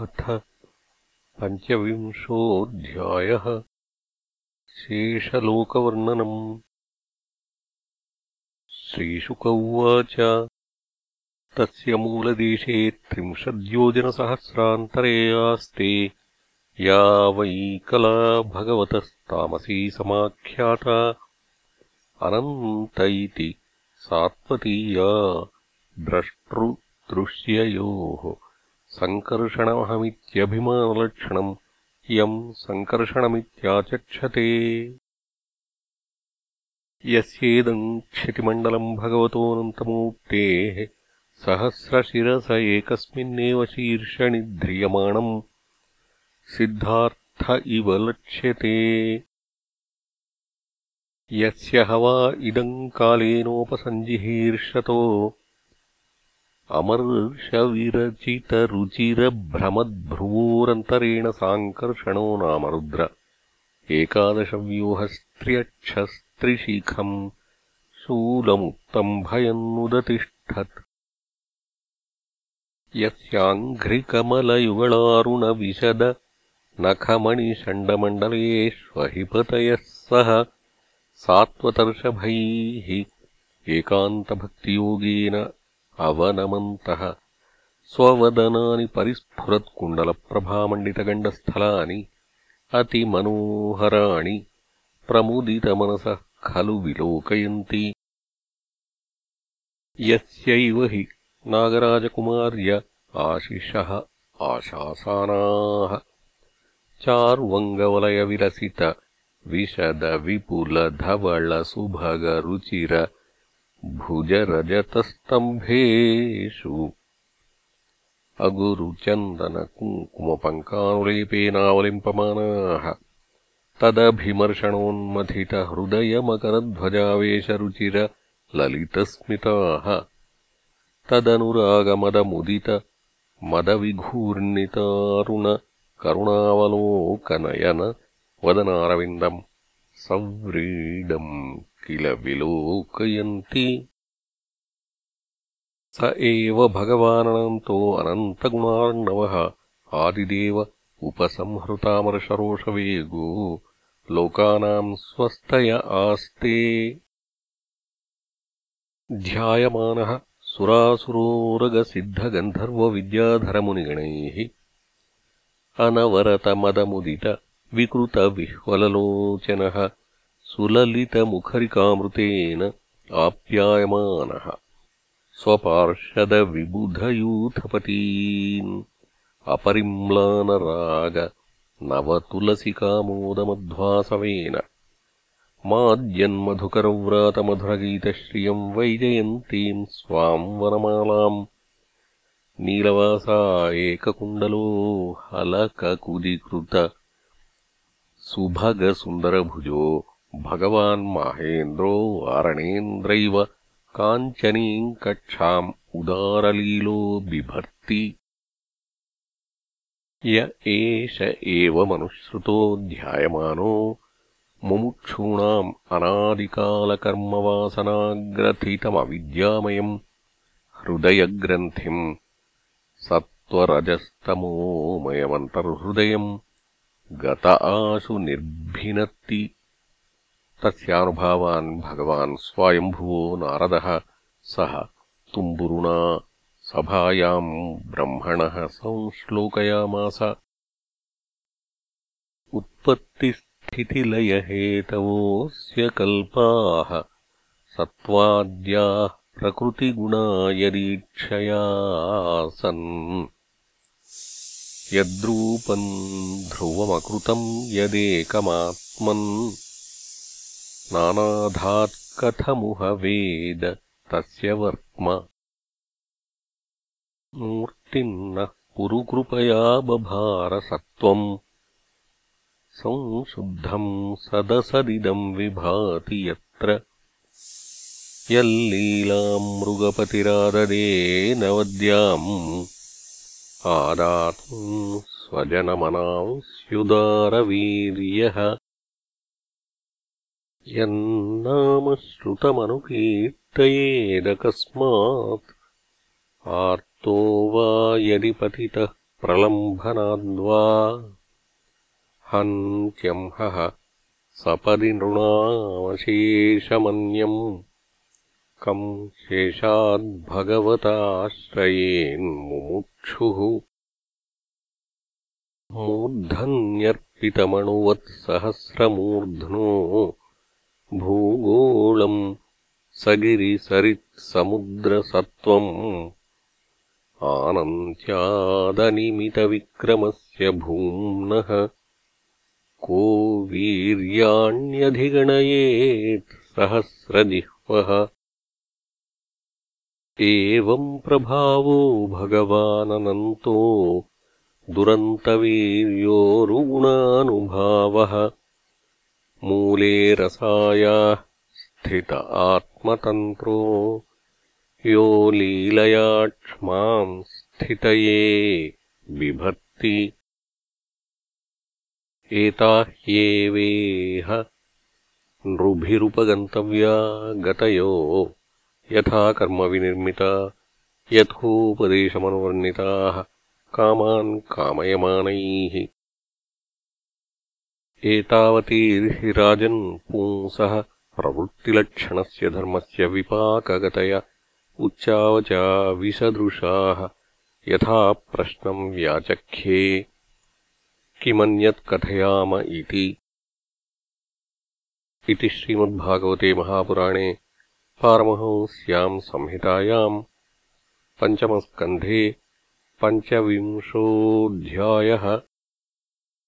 अथ पञ्चविंशोऽध्यायः शेषलोकवर्णनम्। श्रीशुक उवाच। तस्य मूलदेशे त्रिंशद्योजनसहस्रान्तरे आस्ते या वै कला भगवतस्तामसी समाख्याता। अनन्त इति सात्वतीया द्रष्टृदृश्ययोः सङ्कर्षणमहमित्यभिमानलक्षणम् इयम् सङ्कर्षणमित्याचक्षते यस्येदम् क्षितिमण्डलम् भगवतोऽनन्तमूर्तेः सहस्रशिरस एकस्मिन्नेव शीर्षणि ध्रियमाणम् सिद्धार्थ इव लक्ष्यते। यस्य हवा इदम् कालेनोपसञ्जिहीर्षतो अमर्षविरचितरुचिरभ्रमद्भ्रुवोरन्तरेण साङ्कर्षणो नाम रुद्र एकादशव्यूहस्त्र्यक्षस्त्रिशिखम् शूलमुक्तम् भयन्नुदतिष्ठत्। यस्याङ्घ्रिकमलयुगलारुणविशद नखमणिषण्डमण्डलेष्वहिपतयः सह सात्वतर्षभैः एकान्तभक्तियोगेन अवनमन्तः स्ववदनानि परिस्फुरत्कुण्डलप्रभामण्डितगण्डस्थलानि अतिमनोहराणि प्रमुदितमनसः खलु विलोकयन्ति यस्यैव हि नागराजकुमार्य आशिषः आशासानाः चार्वङ्गवलयविलसितविशदविपुलधवलसुभगरुचिर भुजरजतस्तम्भेषु। अगुरुचन्दनकुङ्कुमपङ्कानुलेपेनावलिम्पमानाः तदभिमर्षणोन्मथितहृदयमकरध्वजावेशरुचिरललितस्मिताः। तदनुरागमदमुदितमदविघूर्णितारुणकरुणावलोकनयन वदनारविन्दम् सव्रीडम् किल विलोकयन्ति स एव भगवानन्तो अनन्तगुणार्णवः आदिदेव उपसंहृतामर्षरोषवेगो लोकानाम् स्वस्तय आस्ते ध्यायमानः सुरासुरोरगसिद्धगन्धर्वविद्याधरमुनिगणैः अनवरतमदमुदितविकृतविह्वललोचनः सुललितमुखरिकामृतेन आप्यायमानः स्वपार्षदविबुधयूथपतीन् अपरिम्लानराग नवतुलसिकामोदमध्वासवेन माद्यन्मधुकरव्रातमधुरगीतश्रियम् वैजयन्तीम् स्वाम् वनमालाम् नीलवासा एककुण्डलो हलककुदीकृत सुभगसुन्दरभुजो भगवान्माहेन्द्रो वारणेन्द्रैव काञ्चनीम् कक्षाम् उदारलीलो बिभर्ति। य एष एवमनुसृतो ध्यायमानो मुमुक्षूणाम् अनादिकालकर्मवासनाग्रथितमविद्यामयम् हृदयग्रन्थिम् सत्त्वरजस्तमोमयमन्तर्हृदयम् गत आशु निर्भिनत्ति। तस्यानुभावान् भगवान् स्वायम्भुवो नारदः। सः तुम्बुरुणा सभायाम् ब्रह्मणः संश्लोकयामास। उत्पत्तिस्थितिलयहेतवोऽस्य कल्पाः। सत्त्वाद्याः प्रकृतिगुणा यदीक्षया सन् यद्रूपम् ध्रुवमकृतम् यदेकमात्मन् नानाधात्कथमुह वेद तस्य वर्त्म। मूर्तिम् नः पुरुकृपया बभारसत्त्वम्। संशुद्धम् सदसदिदम् विभाति यत्र यल्लीलाम् मृगपतिराददे नवद्याम् आदातुम् स्वजनमनांस्युदारवीर्यः। यन्नामश्रुतमनुकीर्तयेदकस्मात् आर्तो वा यदि पतितः प्रलम्भनाद्वा हन्त्यंहः सपदि नृणामशेषमन्यम् कम् शेषाद्भगवताश्रयेन्मुमुक्षुः मूर्धन्यर्पितमणुवत्सहस्रमूर्ध्नो भूगोळम् सगिरिसरित्समुद्रसत्त्वम् आनन्त्यादनिमितविक्रमस्य भूम्नः को वीर्याण्यधिगणयेत् सहस्रजिह्वः एवम् प्रभावो भगवाननन्तो दुरन्तवीर्योरुगुणानुभावः मूले रसायाः स्थित आत्मतन्त्रो यो लीलयाक्ष्माम् स्थितये बिभर्ति एता ह्येवेह नृभिरुपगन्तव्या गतयो यथा कर्मविनिर्मिता, यथोपदेशमनुवर्णिताः, कामान् कामयमानैः। एतावतीर्हि राजन् पुंसः प्रवृत्तिलक्षणस्य धर्मस्य विपाकगतय उच्चावचा विसदृशाः। यथा प्रश्नम् व्याचख्ये, किमन्यत् कथयाम इति। इति श्रीमद्भागवते महापुराणे पारमहंस्याम् संहितायाम् पञ्चमस्कन्धे पञ्चविंशोऽध्यायः